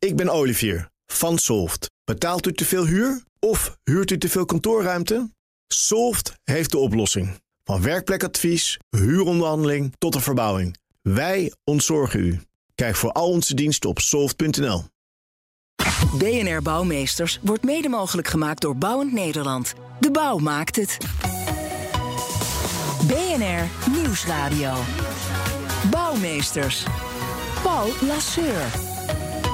Ik ben Olivier van Solft. Betaalt u te veel huur of huurt u te veel kantoorruimte? Solft heeft de oplossing. Van werkplekadvies, huuronderhandeling tot de verbouwing. Wij ontzorgen u. Kijk voor al onze diensten op soft.nl. BNR Bouwmeesters wordt mede mogelijk gemaakt door Bouwend Nederland. De bouw maakt het. BNR Nieuwsradio. Bouwmeesters. Paul Lasseur.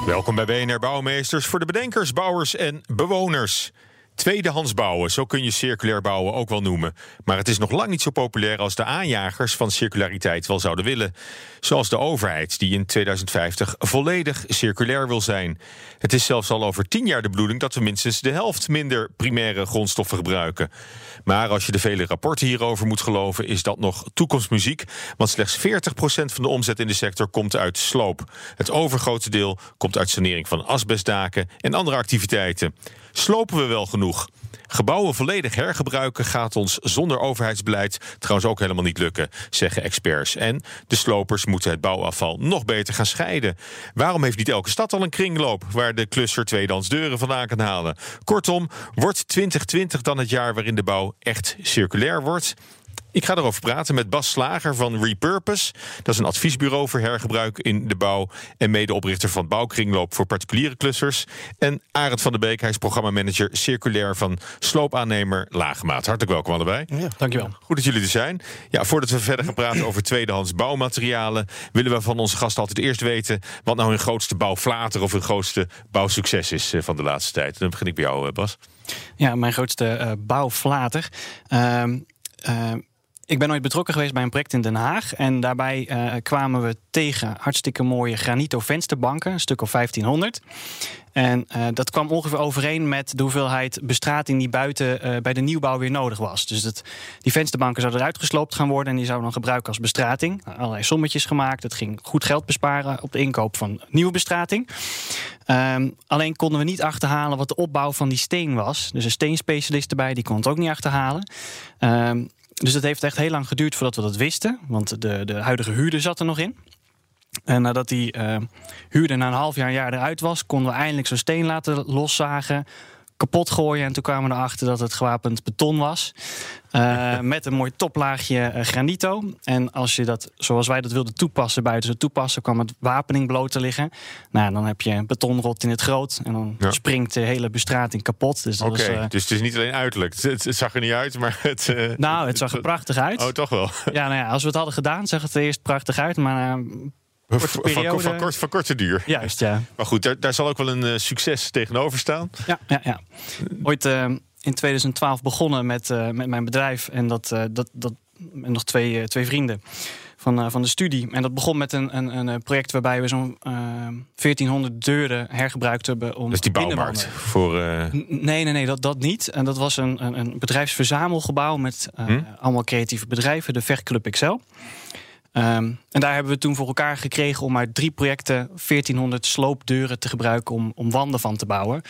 Welkom bij BNR Bouwmeesters voor de bedenkers, bouwers en bewoners. Tweedehands bouwen, zo kun je circulair bouwen ook wel noemen. Maar het is nog lang niet zo populair als de aanjagers van circulariteit wel zouden willen. Zoals de overheid, die in 2050 volledig circulair wil zijn. Het is zelfs al over tien jaar de bedoeling dat we minstens de helft minder primaire grondstoffen gebruiken. Maar als je de vele rapporten hierover moet geloven, is dat nog toekomstmuziek. Want slechts 40% van de omzet in de sector komt uit sloop. Het overgrote deel komt uit sanering van asbestdaken en andere activiteiten. Slopen we wel genoeg? Gebouwen volledig hergebruiken gaat ons zonder overheidsbeleid trouwens ook helemaal niet lukken, zeggen experts. En de slopers moeten het bouwafval nog beter gaan scheiden. Waarom heeft niet elke stad al een kringloop waar de klusser tweedehands deuren vandaan kan halen? Kortom, wordt 2020 dan het jaar waarin de bouw echt circulair wordt? Ik ga erover praten met Bas Slager van Repurpose. Dat is een adviesbureau voor hergebruik in de bouw. En medeoprichter van Bouwkringloop voor particuliere clusters. En Arend van der Beek, hij is programmamanager circulair van sloopaannemer Lagemaat. Hartelijk welkom allebei. Ja, dankjewel. Goed dat jullie er zijn. Ja, voordat we verder gaan praten over tweedehands bouwmaterialen, willen we van onze gasten altijd eerst weten wat nou hun grootste bouwflater of hun grootste bouwsucces is eh, van de laatste tijd. Dan begin ik bij jou, eh, Bas. Ja, mijn grootste uh, bouwflater. Uh, uh, ik ben ooit betrokken geweest bij een project in Den Haag. En daarbij uh, kwamen we tegen hartstikke mooie granito vensterbanken, een stuk of 1500. En uh, dat kwam ongeveer overeen met de hoeveelheid bestrating die buiten uh, bij de nieuwbouw weer nodig was. Dus dat, die vensterbanken zouden eruit gesloopt gaan worden en die zouden dan gebruiken als bestrating. Allerlei sommetjes gemaakt. Het ging goed geld besparen op de inkoop van nieuwe bestrating. Um, alleen konden we niet achterhalen wat de opbouw van die steen was. Dus een steenspecialist erbij, die kon het ook niet achterhalen. Um, dus het heeft echt heel lang geduurd voordat we dat wisten. Want de, de huidige huurder zat er nog in. En nadat die uh, huurder na een half jaar, een jaar eruit was, konden we eindelijk zo'n steen laten loszagen kapot gooien. En toen kwamen we erachter dat het gewapend beton was. Uh, met een mooi toplaagje uh, granito. En als je dat, zoals wij dat wilden toepassen, buiten ze toepassen, kwam het wapening bloot te liggen. Nou, dan heb je een betonrot in het groot. En dan ja. springt de hele bestrating kapot. Dus okay, uh, dus het is niet alleen uiterlijk. Het, het, zag er niet uit, maar het. nou, het zag er prachtig uit. Oh, toch wel? Ja, nou ja, als we het hadden gedaan, zag het er eerst prachtig uit. Maar Korte periode. Van, kort, van, korte duur. Juist, ja. Maar goed, daar, daar zal ook wel een uh, succes tegenover staan. Ja, ja, ja. Ooit uh, in 2012 begonnen met, uh, met mijn bedrijf. En dat, dat, dat en nog twee, twee vrienden van, van de studie. En dat begon met een, een, een project waarbij we zo'n 1400 deuren hergebruikt hebben. Om dus die bouwmarkt voor. Nee, nee, nee, dat, dat niet. En dat was een, een, een bedrijfsverzamelgebouw met hm? allemaal creatieve bedrijven, de Verclub Excel. Um, en daar hebben we toen voor elkaar gekregen om uit drie projecten 1400 sloopdeuren te gebruiken om, om wanden van te bouwen.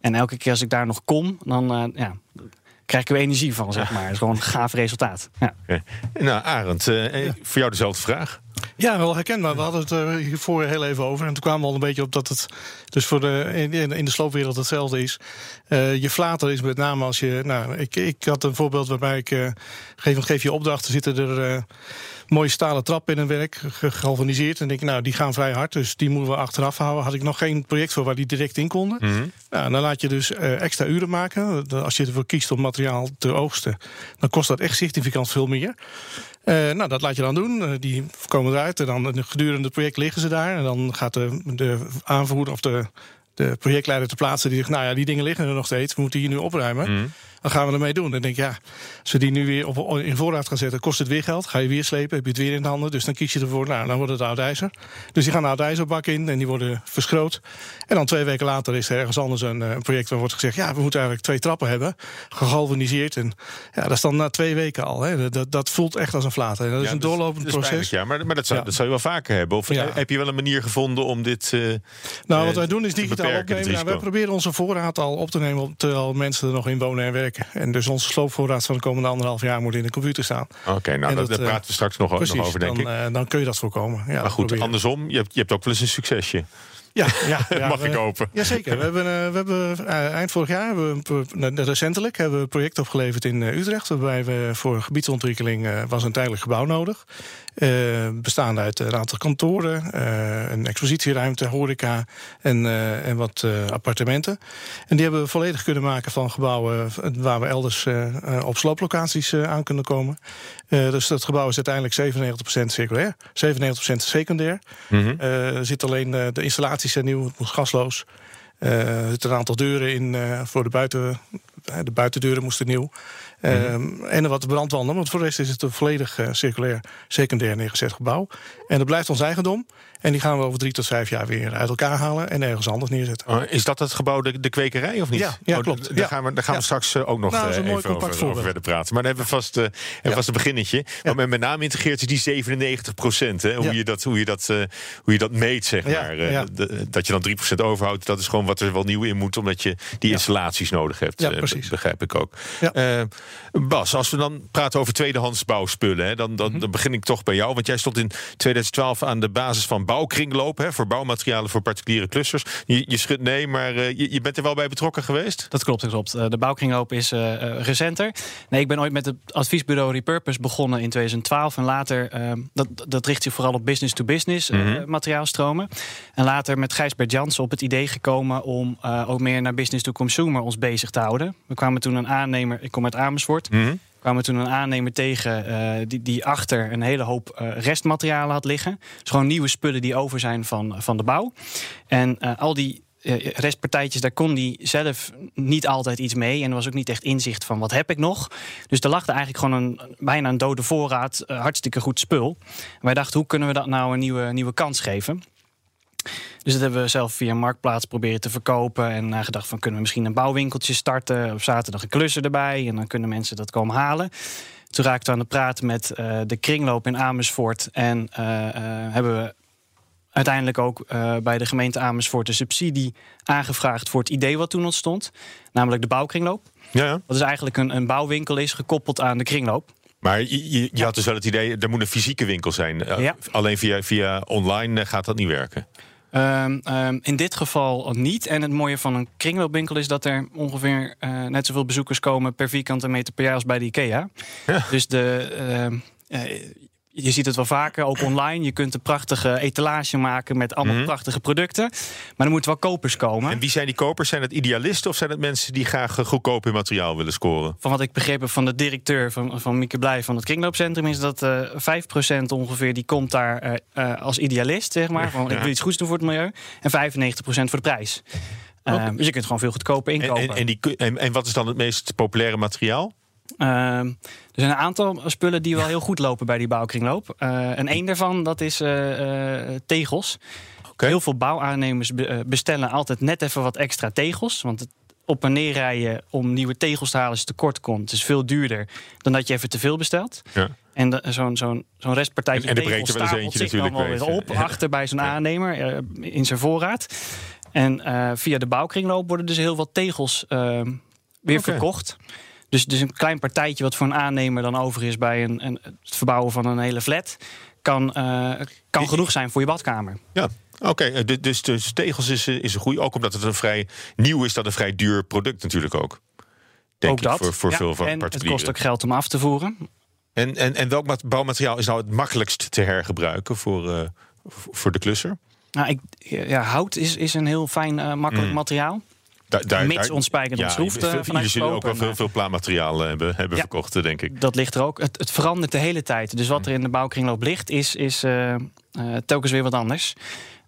En elke keer als ik daar nog kom, dan uh, ja, krijg ik er energie van, zeg maar. Het is gewoon een gaaf resultaat. Ja. Okay. Nou, Arend, uh, ja. voor jou dezelfde vraag. Ja, wel herkenbaar. We hadden het er hiervoor heel even over. En toen kwamen we al een beetje op dat het dus voor de, in, in de sloopwereld hetzelfde is. Uh, je flater is met name als je. Nou, ik, ik had een voorbeeld waarbij ik uh, geef, geef je opdrachten, zitten er. Mooie stalen trap in een werk, gegalvaniseerd. En denk ik, nou, die gaan vrij hard, dus die moeten we achteraf houden. Had ik nog geen project voor waar die direct in konden. Mm -hmm. nou, dan laat je dus uh, extra uren maken. Als je ervoor kiest om materiaal te oogsten, dan kost dat echt significant veel meer. Uh, nou, dat laat je dan doen. Uh, die komen eruit en dan gedurende het project liggen ze daar. En dan gaat de, de aanvoerder of de, de projectleider te plaatsen die zegt: Nou ja, die dingen liggen er nog steeds. We moeten hier nu opruimen. Mm. Dan gaan we ermee doen. Dan denk ik, ja, als we die nu weer op, in voorraad gaan zetten, kost het weer geld. Ga je weer slepen, heb je het weer in de handen. Dus dan kies je ervoor, nou, dan wordt het oud ijzer. Dus die gaan oud ijzerbak in en die worden verschroot. En dan twee weken later is er ergens anders een, een project waar wordt gezegd: ja, we moeten eigenlijk twee trappen hebben. Gegalvaniseerd. En ja, dat is dan na twee weken al. Hè. Dat, dat voelt echt als een flaat. En dat ja, is een doorlopend proces. Pijnlijk, ja, maar, maar dat, zou, ja. dat zou je wel vaker hebben. Of heb je wel een manier gevonden om dit. Uh, nou, wat wij doen is digitaal opnemen. Nou, wij proberen onze voorraad al op te nemen terwijl mensen er nog in wonen en werken. En dus onze sloopvoorraad van de komende anderhalf jaar moet in de computer staan. Oké, okay, nou dat, daar praten we straks nog, precies, nog over, denk dan, ik. Uh, dan kun je dat voorkomen. Ja, maar goed, andersom, je hebt, je hebt ook wel eens een succesje. Ja, ja, ja Mag we- ik hopen? Jazeker. We hebben, eh, we hebben eh, eind vorig jaar, hebben we recentelijk, hebben we een project opgeleverd in eh, Utrecht. Waarbij we voor gebiedsontwikkeling eh, was een tijdelijk gebouw nodig. Eh, bestaande uit een aantal kantoren, eh, een expositieruimte, horeca en, eh, en wat appartementen. En die hebben we volledig kunnen maken van gebouwen waar we elders op slooplocaties aan kunnen komen. Dus dat gebouw is uiteindelijk 97% circulair, 97% secundair. Eh, er zit alleen de installaties zijn nieuw, het moet gasloos. Er zitten een aantal deuren in voor de buiten. De buitendeuren moesten nieuw. Ehm, En wat brandwanden, want voor de rest is het een volledig eh, circulair, secundair neergezet gebouw. En dat blijft ons eigendom. En die gaan we over drie tot vijf jaar weer uit elkaar halen en ergens anders neerzetten. Oh, is dat het gebouw de, de kwekerij of niet? Ja, ja, Oh, klopt. Daar Ja. gaan we, daar gaan we Ja. straks eh, ook nog Nou, eh, even over, verder praten. Maar dan hebben we vast, Ja. vast een beginnetje. Maar met, name integreert is die 97 procent. Hoe, je dat, hoe, je dat, hoe je dat meet, zeg maar. De- dat je dan 3 procent overhoudt, dat is gewoon wat er wel nieuw in moet. Omdat je die installaties nodig hebt. Precies. begrijp ik ook. Bas, als we dan praten over tweedehands bouwspullen. Hè, dan, Mhm. dan, dan begin ik toch bij jou. Want jij stond in 2012 aan de basis van bouwkringloop. Hè, voor bouwmaterialen voor particuliere clusters. Je, je schudt nee, maar eh, je, je bent er wel bij betrokken geweest? Dat klopt, dat klopt. Eh, De bouwkringloop is eh, recenter. Nee, ik ben ooit met het adviesbureau Repurpose begonnen in 2012. En later, eh, dat, dat richt zich vooral op business-to-business Mhm. materiaalstromen. En later met Gijsbert Jansen op het idee gekomen om ook meer naar business-to-consumer ons bezig te houden. We kwamen toen een aannemer, ik kom uit Amersfoort. Mhm. Kwamen we toen een aannemer tegen eh, die, die achter een hele hoop eh, restmaterialen had liggen. Dus gewoon nieuwe spullen die over zijn van, van de bouw. En eh, al die restpartijtjes, daar kon hij zelf niet altijd iets mee. En er was ook niet echt inzicht van wat heb ik nog. Dus er lag eigenlijk gewoon een, bijna een dode voorraad, hartstikke goed spul. Wij dachten, hoe kunnen we dat nou een nieuwe, nieuwe kans geven? Dus dat hebben we zelf via Marktplaats proberen te verkopen. En nagedacht van kunnen we misschien een bouwwinkeltje starten. Op zaterdag een klusser erbij. En dan kunnen mensen dat komen halen. Toen raakten we aan de praat met eh, de kringloop in Amersfoort. En eh, eh, hebben we uiteindelijk ook bij de gemeente Amersfoort een subsidie aangevraagd voor het idee wat toen ontstond. Namelijk de bouwkringloop. Ja, ja. Dat is eigenlijk een, een bouwwinkel is gekoppeld aan de kringloop. Maar je, je, je had dus wel het idee, er moet een fysieke winkel zijn. Ja. Alleen via, via online gaat dat niet werken. Ehm, ehm, in dit geval niet. En het mooie van een kringloopwinkel is dat er ongeveer eh, net zoveel bezoekers komen per vierkante meter per jaar als bij de IKEA. Ja. Dus de, ehm, eh, je ziet het wel vaker, ook online. Je kunt een prachtige etalage maken met allemaal Mhm. prachtige producten. Maar er moeten wel kopers komen. En wie zijn die kopers? Zijn het idealisten of zijn het mensen die graag goedkoop in materiaal willen scoren? Van wat ik begrepen van de directeur van, van Mieke Blij van het kringloopcentrum... is dat eh 5% ongeveer die komt daar eh, eh, als idealist, zeg maar. Van, ik wil iets goeds doen voor het milieu. En 95% voor de prijs. Eh, Dus je kunt gewoon veel goedkoper En, inkopen. en, en, die, en, en wat is dan het meest populaire materiaal? Ehm, er zijn een aantal spullen die wel heel goed lopen bij die bouwkringloop. Eh, en één daarvan, dat is eh, eh, tegels. Heel veel bouwaannemers be- bestellen altijd net even wat extra tegels. Want het op en neer rijden om nieuwe tegels te halen als je tekort komt... Het is veel duurder dan dat je even te veel bestelt. Ja. En zo'n zo'n zo'n restpartijtje En- en tegels stapelt zich dan wel weer op... ja. achter bij zo'n aannemer in zijn voorraad. En via de bouwkringloop worden dus heel wat tegels eh, weer verkocht. Dus, dus een klein partijtje wat voor een aannemer dan over is bij een, een, het verbouwen van een hele flat, kan, eh, kan genoeg zijn voor je badkamer. Ja, oké. eh, du- dus, dus tegels is, eh, is een goede. Ook omdat het een vrij nieuw is, dat een vrij duur product natuurlijk ook. Denk ook ik, dat. voor, voor Ja, veel van en het kost ook geld om af te voeren. En, en, en welk mat- bouwmateriaal is nou het makkelijkst te hergebruiken voor, voor de klusser? Nou, ik, ja, hout is, is een heel fijn, makkelijk Mm. materiaal. Da- daar- Mits ontspijkerd ja, ontschroefd, eh, Jullie zullen ook wel veel, en, veel plaatmateriaal eh, hebben, hebben Ja. verkocht, eh, denk ik. Dat ligt er ook. Het, het verandert de hele tijd. Dus wat er in de bouwkringloop ligt, is, is eh, eh, telkens weer wat anders.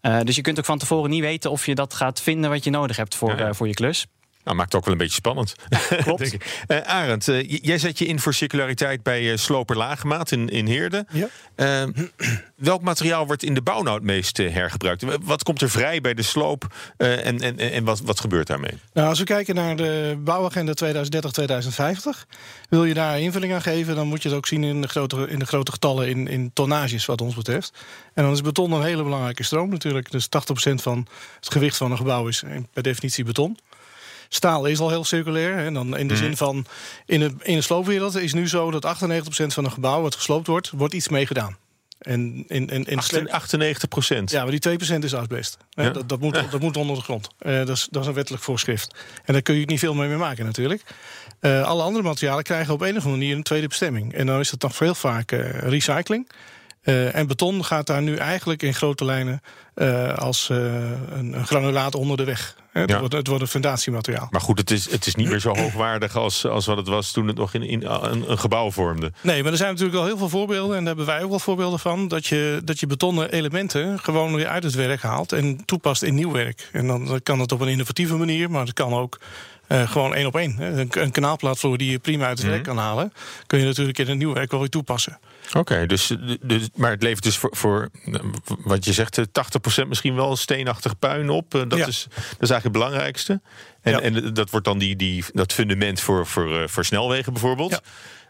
Eh, dus je kunt ook van tevoren niet weten of je dat gaat vinden wat je nodig hebt voor, Ja, eh, voor je klus. Nou, maakt het ook wel een beetje spannend. klopt. Eh, Arend, eh, jij zet je in voor circulariteit bij eh, Sloper Lagemaat in, in Heerden. Ja. Eh, welk materiaal wordt in de bouw nou het meest hergebruikt? Wat komt er vrij bij de sloop en, en, en wat, wat gebeurt daarmee? Nou, als we kijken naar de bouwagenda 2030-2050, wil je daar invulling aan geven, dan moet je het ook zien in de grote, in de grote getallen in, in tonnages wat ons betreft. En dan is beton een hele belangrijke stroom natuurlijk. Dus 80% van het gewicht van een gebouw is per definitie beton. Staal is al heel circulair. En dan in de Mhm. zin van in de, in de sloopwereld is nu zo dat 98% van een gebouw wat gesloopt wordt, wordt iets mee gedaan. En in, in, in 98 procent. Ja, maar die 2% is asbest. Ja. Dat, dat, moet, dat moet onder de grond. Eh, dat, is, dat is een wettelijk voorschrift. En daar kun je niet veel mee mee maken natuurlijk. Eh, alle andere materialen krijgen op een of andere manier een tweede bestemming. En dan is het nog heel vaak eh, recycling. Eh, en beton gaat daar nu eigenlijk in grote lijnen eh, als eh, een, een granulaat onder de weg. Hè, Het, Ja. wordt, het wordt een fundatiemateriaal. Maar goed, het is, het is niet meer zo hoogwaardig als, als wat het was toen het nog in, in een, een gebouw vormde. Nee, maar er zijn natuurlijk wel heel veel voorbeelden. En daar hebben wij ook wel voorbeelden van. Dat je, dat je betonnen elementen gewoon weer uit het werk haalt. En toepast in nieuw werk. En dan kan het op een innovatieve manier. Maar het kan ook eh, gewoon één op één. Een, een kanaalplaatvloer die je prima uit het werk kan halen. Kun je natuurlijk in een nieuw werk wel weer toepassen. Oké, dus, dus, maar het levert dus voor, voor eh, wat je zegt, eh, 80% misschien wel steenachtig puin op. Eh, Dat, Ja. is, dat is eigenlijk het belangrijkste. En, Ja. en dat wordt dan die, die, dat fundament voor, voor, eh, voor snelwegen bijvoorbeeld. Ja.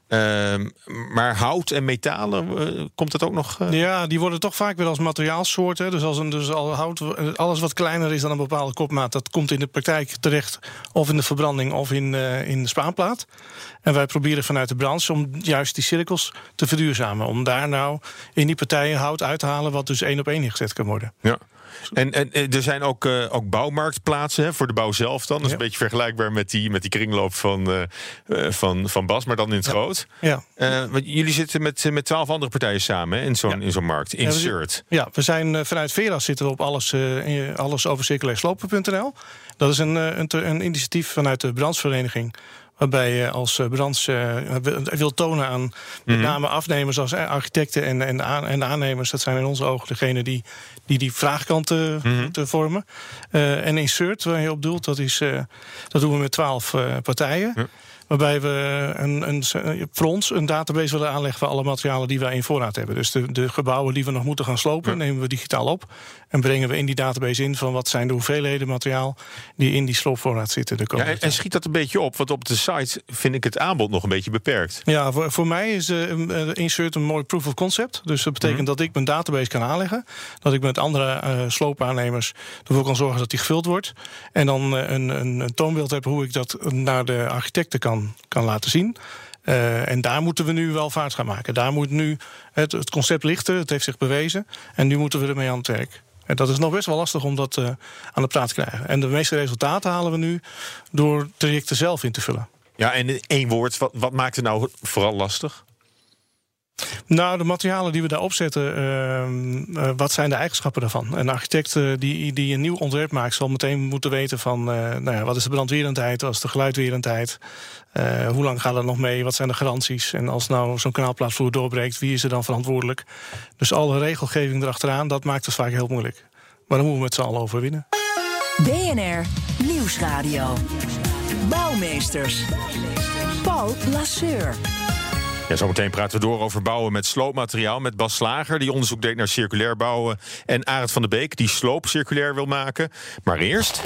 Ehm, maar hout en metalen, eh, komt dat ook nog? eh? Ja, die worden toch vaak weer als materiaalsoorten. Dus, als een, dus al hout, alles wat kleiner is dan een bepaalde kopmaat, dat komt in de praktijk terecht. Of in de verbranding of in, eh, in de spaanplaat. En wij proberen vanuit de branche om juist die cirkels te verduurzamen. Om daar nou in die partijen hout uit te halen, wat dus één op één ingezet kan worden. Ja. En, en eh, er zijn ook, eh, ook bouwmarktplaatsen hè, voor de bouw zelf dan. Dat is Ja. een beetje vergelijkbaar met die, met die kringloop van, eh, van, van Bas, maar dan in het groot. Ja. Eh, want jullie zitten met, met twaalf andere partijen samen hè, in zo'n Ja. in zo'n markt. Ja, Insert. Ja, we zijn vanuit Veras zitten we op alles, alles over circulairslopen.nl. Dat is een, een, een initiatief vanuit de branchevereniging. Waarbij je als eh, branche eh, wil- tonen aan met name afnemers als eh, architecten en, en, en aannemers. Dat zijn in onze ogen degene die die, die vraagkant te, te vormen. En Insert, waar je op doelt, dat, is, dat doen we met twaalf partijen. Ja. Waarbij we een, een, voor ons een database willen aanleggen van alle materialen die wij in voorraad hebben. Dus de, de gebouwen die we nog moeten gaan slopen, nemen we digitaal op. En brengen we in die database in van wat zijn de hoeveelheden materiaal die in die sloopvoorraad zitten. De Ja, komende en, schiet dat een beetje op? Want op de site vind ik het aanbod nog een beetje beperkt. Ja, voor, voor mij is eh, eh, Insert een mooi proof of concept. Dus dat betekent dat ik mijn database kan aanleggen. Dat ik met andere eh sloopaannemers ervoor kan zorgen dat die gevuld wordt. En dan een, een, een toonbeeld heb hoe ik dat naar de architecten kan, kan laten zien. Eh, en daar moeten we nu wel vaart gaan maken. Daar moet nu het, het concept lichten, het heeft zich bewezen. En nu moeten we ermee aan het werk. En dat is nog best wel lastig om dat eh, aan de praat te krijgen. En de meeste resultaten halen we nu door trajecten zelf in te vullen. Ja, en in één woord, wat, wat maakt het nou vooral lastig? Nou, de materialen die we daar opzetten, ehm, eh, wat zijn de eigenschappen daarvan? Een architect eh, die, die een nieuw ontwerp maakt, zal meteen moeten weten van eh, nou ja, wat is de brandwerendheid, wat is de geluidwerendheid, hoe lang gaat het nog mee, wat zijn de garanties? En als nou zo'n kanaalplaatvloer doorbreekt, wie is er dan verantwoordelijk? Dus alle regelgeving erachteraan, dat maakt het vaak heel moeilijk. Maar dan moeten we met z'n allen overwinnen. BNR Nieuwsradio. Bouwmeesters. Paul Lasseur. Ja, zometeen praten we door over bouwen met sloopmateriaal. Met Bas Slager, die onderzoek deed naar circulair bouwen. En Arend van de Beek, die sloop circulair wil maken. Maar eerst,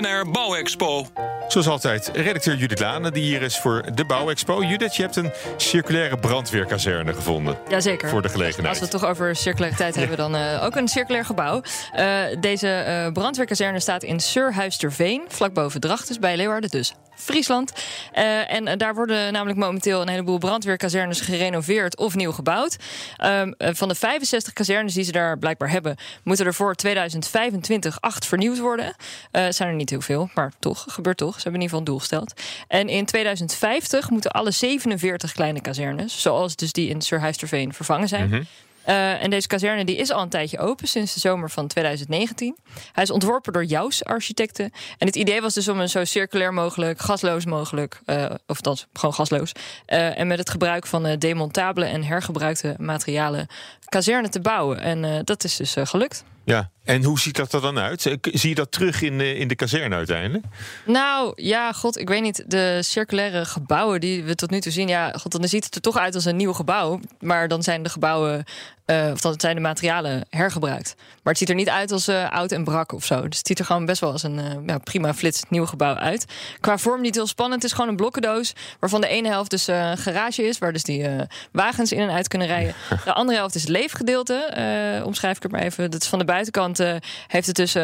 BNR Bouwexpo. zoals altijd, redacteur Judith Lane, die hier is voor de Bouwexpo. Judith, je hebt een circulaire brandweerkazerne gevonden. Jazeker. Voor de gelegenheid. Als we het toch over circulariteit hebben, dan eh, ook een circulair gebouw. Eh, deze eh, brandweerkazerne staat in Surhuisterveen, vlak boven Drachten, bij Leeuwarden, dus Friesland. Eh, en daar worden namelijk momenteel een heleboel brandweerkazernes gerenoveerd of nieuw gebouwd. Ehm, eh, van de 65 kazernes die ze daar blijkbaar hebben, moeten er voor 2025 acht vernieuwd worden. Eh zijn er niet heel veel, maar toch, gebeurt toch. Ze hebben in ieder geval een doel gesteld. En in 2050 moeten alle 47 kleine kazernes, zoals dus die in Surhuisterveen, vervangen zijn. Eh, en deze kazerne die is al een tijdje open, sinds de zomer van 2019. Hij is ontworpen door Jous Architecten. En het idee was dus om een zo circulair mogelijk, gasloos mogelijk, eh, of dat gewoon gasloos, eh, en met het gebruik van demontabele en hergebruikte materialen kazerne te bouwen. En dat is dus gelukt. Ja, en hoe ziet dat er dan uit? Eh, Zie je dat terug in de, in de kazerne uiteindelijk? Nou, ja, god, ik weet niet. De circulaire gebouwen die we tot nu toe zien, ja, god, dan ziet het er toch uit als een nieuw gebouw. Maar dan zijn de gebouwen uh, of dat zijn de materialen hergebruikt. Maar het ziet er niet uit als uh, oud en brak of zo. Dus het ziet er gewoon best wel als een uh, ja, prima flits nieuw gebouw uit. Qua vorm niet heel spannend. Het is gewoon een blokkendoos waarvan de ene helft dus een garage is, waar dus die wagens in en uit kunnen rijden. De andere helft is het leefgedeelte. omschrijf ik het maar even. Dat is van de buitenkant heeft het dus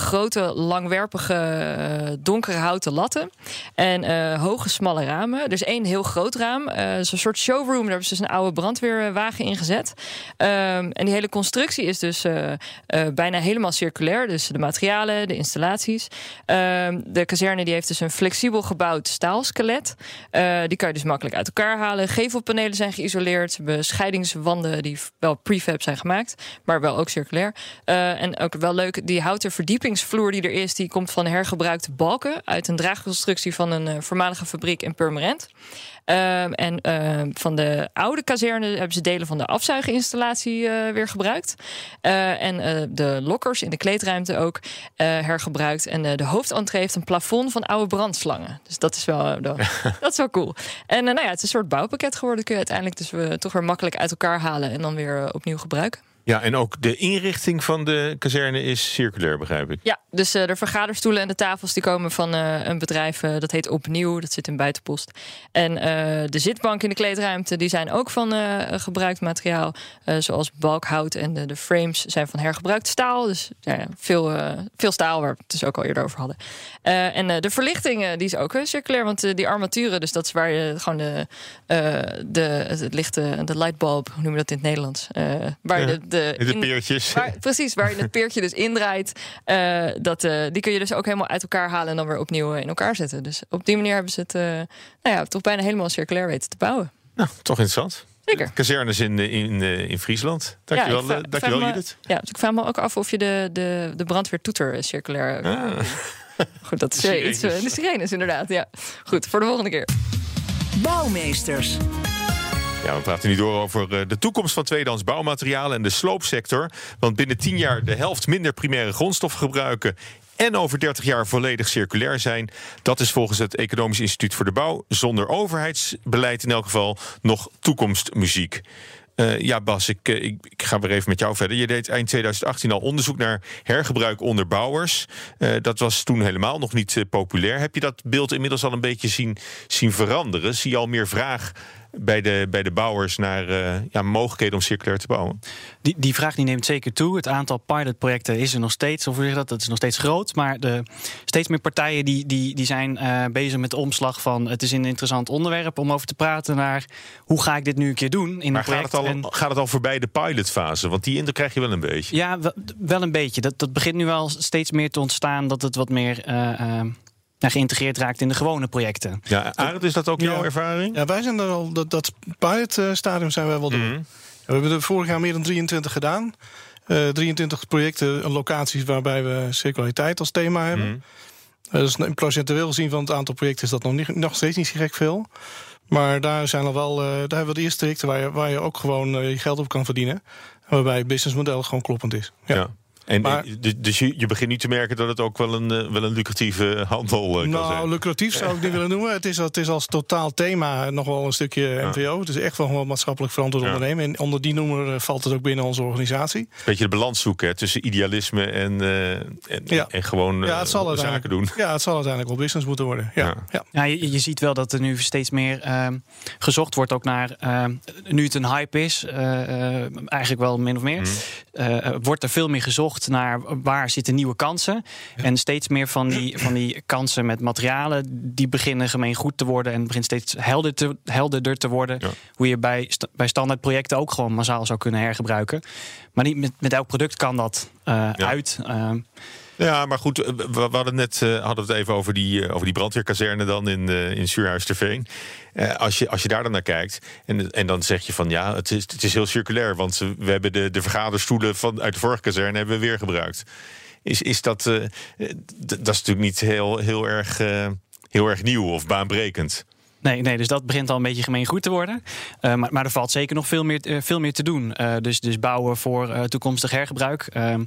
grote, langwerpige, donkere houten latten en hoge, smalle ramen. Is één heel groot raam, een soort showroom. Daar hebben ze dus een oude brandweerwagen in gezet. Um, en die hele constructie is dus bijna helemaal circulair. Dus de materialen, de installaties. Um, de kazerne die heeft dus een flexibel gebouwd staalskelet. Die kan je dus makkelijk uit elkaar halen. Gevelpanelen zijn geïsoleerd. Hebben scheidingswanden die wel prefab zijn gemaakt. Maar wel ook circulair. en ook wel leuk, die houten verdiepingsvloer die er is... die komt van hergebruikte balken... uit een draagconstructie van een voormalige fabriek in Purmerend. Um, en um, van de oude kazerne hebben ze delen van de afzuiginstallatie uh, weer gebruikt. En de lokkers in de kleedruimte ook hergebruikt. En de hoofdentree heeft een plafond van oude brandslangen. Dus dat is wel, dat is wel cool. En nou ja, het is een soort bouwpakket geworden. Kun je uiteindelijk dus we toch weer makkelijk uit elkaar halen en dan weer opnieuw gebruiken. Ja, en ook de inrichting van de kazerne is circulair, begrijp ik. Ja, dus uh, de vergaderstoelen en de tafels die komen van uh, een bedrijf uh, dat heet Opnieuw, dat zit in Buitenpost. En de zitbank in de kleedruimte die zijn ook van gebruikt materiaal, zoals balkhout en de, de, frames zijn van hergebruikt staal. Dus ja, veel, veel staal waar we het dus ook al eerder over hadden. en de verlichting die is ook circulair, want die armaturen, dus dat is waar je gewoon de, de, het lichte, de lightbulb, hoe noem je dat in het Nederlands? waar ja. de de, in, peertjes. Waar, precies, waar je het peertje dus indraait. Uh, dat, uh, die kun je dus ook helemaal uit elkaar halen en dan weer opnieuw in elkaar zetten. Dus op die manier hebben ze het uh, nou ja, toch bijna helemaal circulair weten te bouwen. Nou, toch interessant. Zeker. Kazernes in, in, in Friesland. Dankjewel, ja, dankjewel Judith. Ja, dus ik vraag me ook af of je de, de, de brandweertoeter circulair... Ah. Goed, dat is iets... De sirenes, inderdaad. Ja. Goed, voor de volgende keer. Bouwmeesters. Ja, we praten nu door over eh, de toekomst van tweedehands bouwmaterialen en de sloopsector. Want binnen 10 jaar de helft minder primaire grondstoffen gebruiken en over 30 jaar volledig circulair zijn. Dat is volgens het Economisch Instituut voor de Bouw zonder overheidsbeleid in elk geval nog toekomstmuziek. Uh, ja, Bas, ik, ik, ik, ga weer even met jou verder. Je deed eind 2018 al onderzoek naar hergebruik onder bouwers. Dat was toen helemaal nog niet populair. Heb je dat beeld inmiddels al een beetje zien, zien veranderen? Zie je al meer vraag bij de, bij de bouwers naar uh, ja, mogelijkheden om circulair te bouwen? Die, die vraag die neemt zeker toe. Het aantal pilotprojecten is er nog steeds, of zeg dat, dat is nog steeds groot. Maar de, steeds meer partijen die, die, die zijn uh, bezig met de omslag van het is een interessant onderwerp om over te praten naar hoe ga ik dit nu een keer doen in maar een project. Gaat het, al, en, gaat het al voorbij de pilotfase? Want die indruk krijg je wel een beetje. Ja, wel, wel een beetje. Dat, dat begint nu wel steeds meer te ontstaan dat het wat meer. Uh, naar geïntegreerd raakt in de gewone projecten. Ja, Arend, is dat ook jouw ervaring? Ja, wij zijn er al, dat, dat pilotstadium zijn wij wel doen. Mm We hebben er vorig jaar meer dan 23 gedaan. Uh, eh, 23 projecten, locaties waarbij we circulariteit als thema hebben. Mm dus procentueel gezien van het aantal projecten is dat nog, niet, nog steeds niet zo gek veel. Maar daar zijn al wel, uh, daar hebben we de eerste projecten waar je, waar je ook gewoon uh, je geld op kan verdienen. Waarbij het businessmodel gewoon kloppend is. ja. ja. En, maar, dus je, je, begint nu te merken dat het ook wel een, eh, wel een lucratieve handel uh, kan nou, zijn. lucratief zou ik niet willen noemen. Het is, het is als totaal thema nog wel een stukje MVO. Het is echt wel gewoon maatschappelijk verantwoord ja. ondernemen. En onder die noemer eh, valt het ook binnen onze organisatie. Beetje de balans zoeken tussen idealisme en, uh, en, ja. en gewoon ja, het zal zaken doen. Ja, het zal uiteindelijk wel business moeten worden. Ja, ja. ja. je, je, ziet wel dat er nu steeds meer uh, gezocht wordt ook naar... Uh, nu het een hype is, eigenlijk wel min of meer... Mm. wordt er veel meer gezocht naar waar zitten nieuwe kansen. En steeds meer van die, van die kansen met materialen, die beginnen gemeen goed te worden en begint steeds helder te, helderder te worden. Hoe je bij, bij standaard projecten ook gewoon massaal zou kunnen hergebruiken. Maar niet met, met elk product kan dat uh, uit. Uh, ja, maar goed, we hadden net uh, hadden het even over die, uh, over die brandweerkazerne dan in, in Suurhuis Veen. als, je, als je daar dan naar kijkt en, en dan zeg je van ja, het is, het is heel circulair, want we hebben de, de vergaderstoelen van, uit de vorige kazerne hebben we weer gebruikt. Is, is dat, dat is natuurlijk niet heel, heel, erg, heel erg nieuw of baanbrekend. Nee, nee, dus dat begint al een beetje gemeen goed te worden. Uh, maar, maar er valt zeker nog veel meer, uh, veel meer te doen. Uh, dus, dus bouwen voor toekomstig hergebruik. Ehm,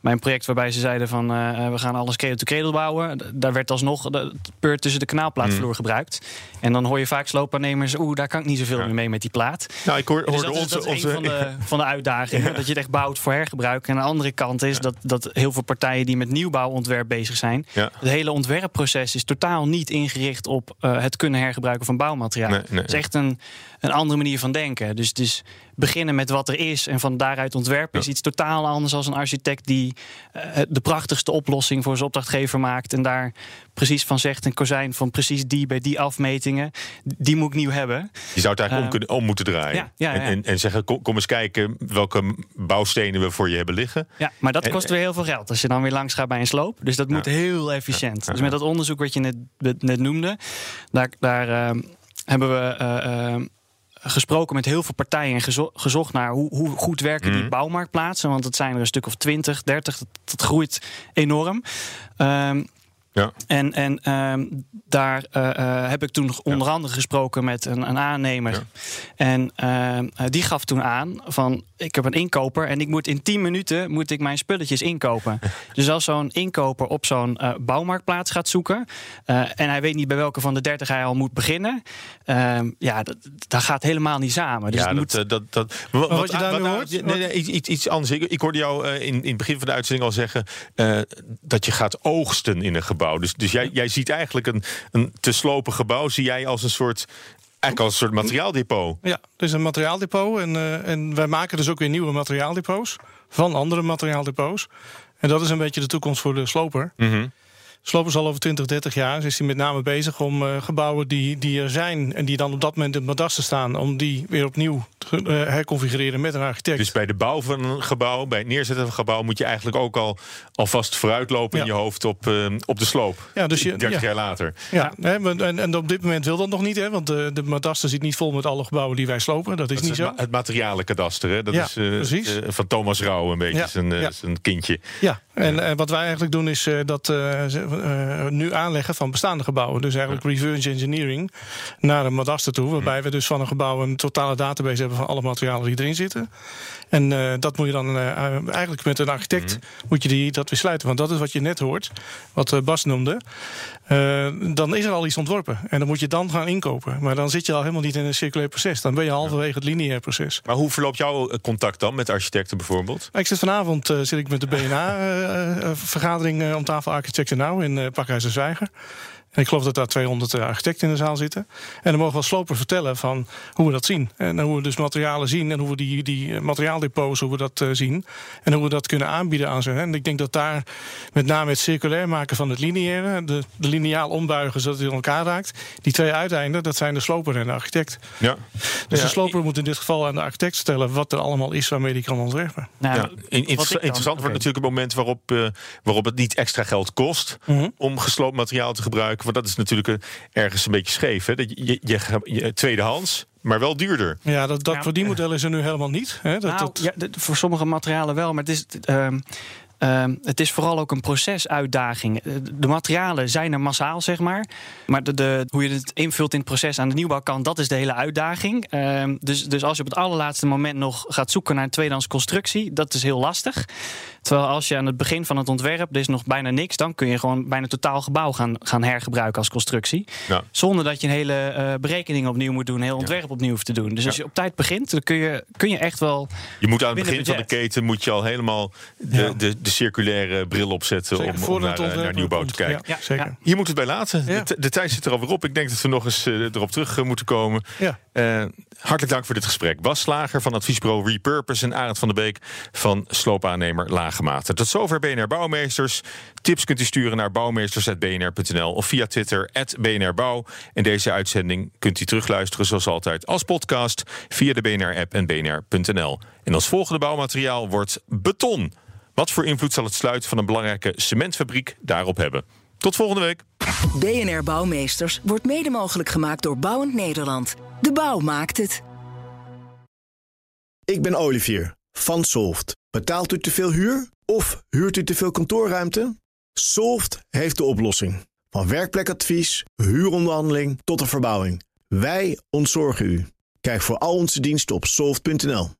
mijn project waarbij ze zeiden van we gaan alles cradle-to-cradle bouwen. Daar werd alsnog de peur tussen de kanaalplaatvloer mm. gebruikt. En dan hoor je vaak sloopaannemers, oeh, daar kan ik niet zoveel ja. meer mee met die plaat. Nou, ik hoor, dus hoorde dat, onze, is, onze... een van de, van de uitdagingen. Dat je het echt bouwt voor hergebruik. En aan de andere kant is dat, dat heel veel partijen die met nieuwbouwontwerp bezig zijn. Het hele ontwerpproces is totaal niet ingericht op het kunnen hergebruiken van bouwmateriaal. Nee, nee, Het is echt een, een andere manier van denken. Dus, dus beginnen met wat er is en van daaruit ontwerpen is iets totaal anders dan een architect die uh, de prachtigste oplossing voor zijn opdrachtgever maakt en daar precies van zegt een kozijn van precies die bij die afmetingen, die moet ik nieuw hebben. Je zou het eigenlijk om, kunnen, om moeten draaien ja, ja, ja. En, en, en, zeggen kom, kom, eens kijken welke bouwstenen we voor je hebben liggen. Ja, maar dat kost weer heel veel geld als je dan weer langs gaat bij een sloop. Dus dat moet heel efficiënt. Dus met dat onderzoek wat je net, net noemde, daar, daar uh, hebben we uh, uh, gesproken met heel veel partijen en gezo gezocht naar hoe, hoe goed werken Mhm. die bouwmarktplaatsen. Want het zijn er een stuk of 20, 30. Dat, dat groeit enorm. Um, ja. En, en um, daar uh, uh, heb ik toen onder andere gesproken met een, een aannemer. Ja. En uh, die gaf toen aan van ik heb een inkoper en ik moet in 10 minuten moet ik mijn spulletjes inkopen. dus als zo'n inkoper op zo'n uh, bouwmarktplaats gaat zoeken en hij weet niet bij welke van de 30 hij al moet beginnen, ja, dat, dat gaat helemaal niet samen. Dus ja, dat, moet... dat, dat, wat, je daar wat, nu hoort? Nee, nee, iets, iets anders. Ik, ik hoorde jou in, in het begin van de uitzending al zeggen dat je gaat oogsten in een gebouw. Dus, dus jij, jij ziet eigenlijk een, een te slopen gebouw, zie jij als een soort. Eigenlijk als een soort materiaaldepot. Ja, is een materiaaldepot. En, uh, en wij maken dus ook weer nieuwe materiaaldepots. Van andere materiaaldepots. En dat is een beetje de toekomst voor de sloper. Mm -hmm. Sloper is al over 20, 30 jaar. Is hij met name bezig om uh, gebouwen die, die er zijn. en die dan op dat moment in het madaster staan. om die weer opnieuw te uh, herconfigureren met een architect. Dus bij de bouw van een gebouw, bij het neerzetten van een gebouw. moet je eigenlijk ook al alvast vooruitlopen ja. in je hoofd op, uh, op de sloop. Ja, dus je, 30 ja. jaar later. Ja, hè, en, en op dit moment wil dat nog niet. Hè, want de, de madaster zit niet vol met alle gebouwen die wij slopen. Dat is dat niet is zo. Het, het materialenkadaster, hè? Dat ja, is uh, van Thomas Rauw een beetje zijn, zijn kindje. Ja, en wat wij eigenlijk doen is dat nu aanleggen van bestaande gebouwen. Dus eigenlijk reverse engineering naar een madaster toe. Waarbij we dus van een gebouw een totale database hebben van alle materialen die erin zitten. En uh, dat moet je dan uh, eigenlijk met een architect mm. moet je die, dat weer sluiten. Want dat is wat je net hoort, wat Bas noemde. dan is er al iets ontworpen. En dan moet je dan gaan inkopen. Maar dan zit je al helemaal niet in een circulair proces. Dan ben je halverwege het lineair proces. Maar hoe verloopt jouw contact dan met architecten bijvoorbeeld? Ik zit vanavond zit ik met de BNA-vergadering om tafel Architecten Nou in Pakhuis en Zwijger. En ik geloof dat daar 200 architecten in de zaal zitten. En dan mogen we sloper vertellen van hoe we dat zien. En hoe we dus materialen zien en hoe we die, die materiaaldepots, hoe we dat uh, zien. En hoe we dat kunnen aanbieden aan ze. En ik denk dat daar met name het circulair maken van het lineaire, de, de lineaal ombuigen zodat het in elkaar raakt. Die twee uiteinden, dat zijn de sloper en de architect. Ja. Dus ja. de sloper moet in dit geval aan de architect stellen wat er allemaal is waarmee die kan ontwerpen. Nou, ja. Inter interessant wordt okay. natuurlijk het moment waarop, uh, waarop het niet extra geld kost Mhm. mm -hmm. om gesloopt materiaal te gebruiken. Want dat is natuurlijk een, ergens een beetje scheef. Hè? Dat je, je, je, je, tweedehands, maar wel duurder. Ja, dat, dat ja, verdienmodel is er nu helemaal niet. Hè? Dat, nou, dat... Ja, voor sommige materialen wel, maar het is. Um, Um, het is vooral ook een procesuitdaging. De materialen zijn er massaal, zeg maar. Maar de, de, hoe je het invult in het proces aan de nieuwbouwkant, dat is de hele uitdaging. Um, dus, dus als je op het allerlaatste moment nog gaat zoeken naar een tweedehands constructie, dat is heel lastig. Terwijl als je aan het begin van het ontwerp, er is nog bijna niks, dan kun je gewoon bijna totaal gebouw gaan, gaan hergebruiken als constructie. Ja. Zonder dat je een hele uh, berekening opnieuw moet doen, een heel ontwerp ja. opnieuw hoeft te doen. Dus ja. als je op tijd begint, dan kun je, kun je echt wel. Je moet aan het begin budget. van de keten moet je al helemaal de, de, de circulaire bril opzetten zeker, om, om naar, naar, nieuwbouw komt. te kijken. Ja, zeker. Hier moet het bij laten. De, de, tijd zit er alweer op. Ik denk dat we nog eens uh, erop terug uh, moeten komen. Ja. Uh, hartelijk dank voor dit gesprek. Bas Slager van adviesbureau Repurpose en Arend van der Beek van sloopaannemer Lagematen. Tot zover BNR Bouwmeesters. Tips kunt u sturen naar bouwmeesters.bnr.nl of via Twitter @bnrbouw. En deze uitzending kunt u terugluisteren zoals altijd als podcast via de BNR-app en bnr.nl. En als volgende bouwmateriaal wordt beton. Wat voor invloed zal het sluiten van een belangrijke cementfabriek daarop hebben? Tot volgende week. BNR Bouwmeesters wordt mede mogelijk gemaakt door Bouwend Nederland. De bouw maakt het. Ik ben Olivier van Solft. Betaalt u te veel huur of huurt u te veel kantoorruimte? Solft heeft de oplossing. Van werkplekadvies, huuronderhandeling tot de verbouwing. Wij ontzorgen u. Kijk voor al onze diensten op soft.nl.